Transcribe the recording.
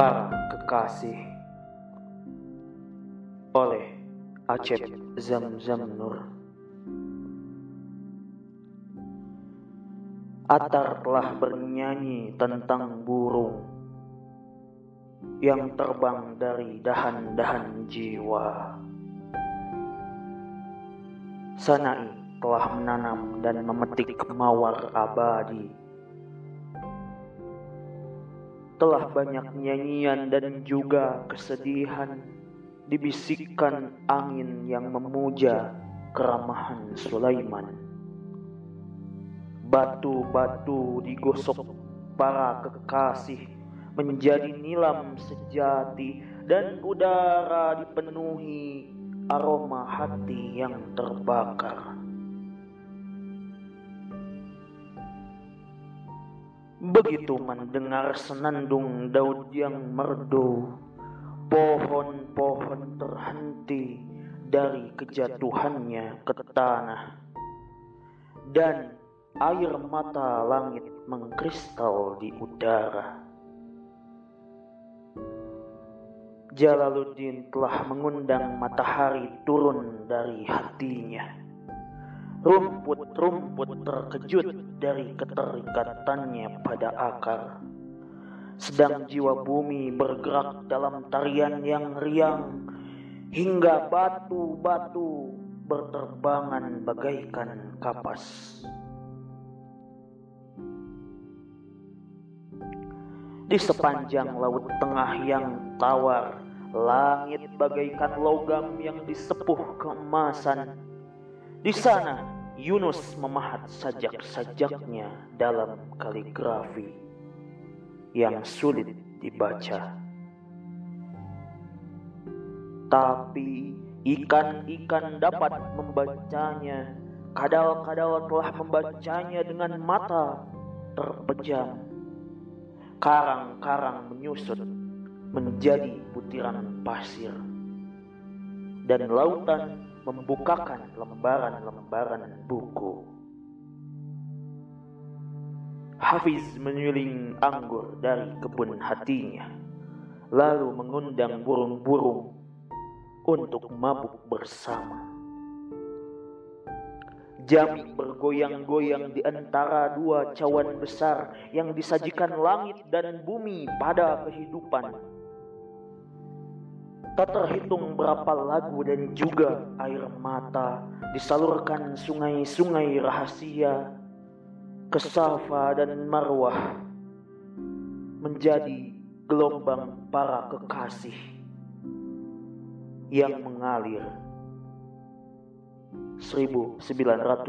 Para Kekasih. Oleh Acep Zamzam Nur. Atar telah bernyanyi tentang burung yang terbang dari dahan-dahan jiwa. Sanai telah menanam dan memetik mawar abadi telah banyak nyanyian dan juga kesedihan dibisikkan angin yang memuja keramahan Sulaiman. Batu-batu digosok para kekasih menjadi nilam sejati dan udara dipenuhi aroma hati yang terbakar. Begitu mendengar senandung Daud yang merdu, pohon-pohon terhenti dari kejatuhannya ke tanah, dan air mata langit mengkristal di udara. Jalaluddin telah mengundang matahari turun dari hatinya Rumput-rumput terkejut dari keterikatannya pada akar. Sedang jiwa bumi bergerak dalam tarian yang riang hingga batu-batu berterbangan bagaikan kapas. Di sepanjang laut tengah yang tawar, langit bagaikan logam yang disepuh keemasan di sana Yunus memahat sajak-sajaknya dalam kaligrafi yang sulit dibaca. Tapi ikan-ikan dapat membacanya. Kadal-kadal telah membacanya dengan mata terpejam. Karang-karang menyusut menjadi butiran pasir. Dan lautan membukakan lembaran-lembaran buku. Hafiz menyuling anggur dari kebun hatinya, lalu mengundang burung-burung untuk mabuk bersama. Jami bergoyang-goyang di antara dua cawan besar yang disajikan langit dan bumi pada kehidupan Tak terhitung berapa lagu dan juga air mata disalurkan sungai-sungai rahasia ke Safa dan Marwah menjadi gelombang para kekasih yang mengalir. 1992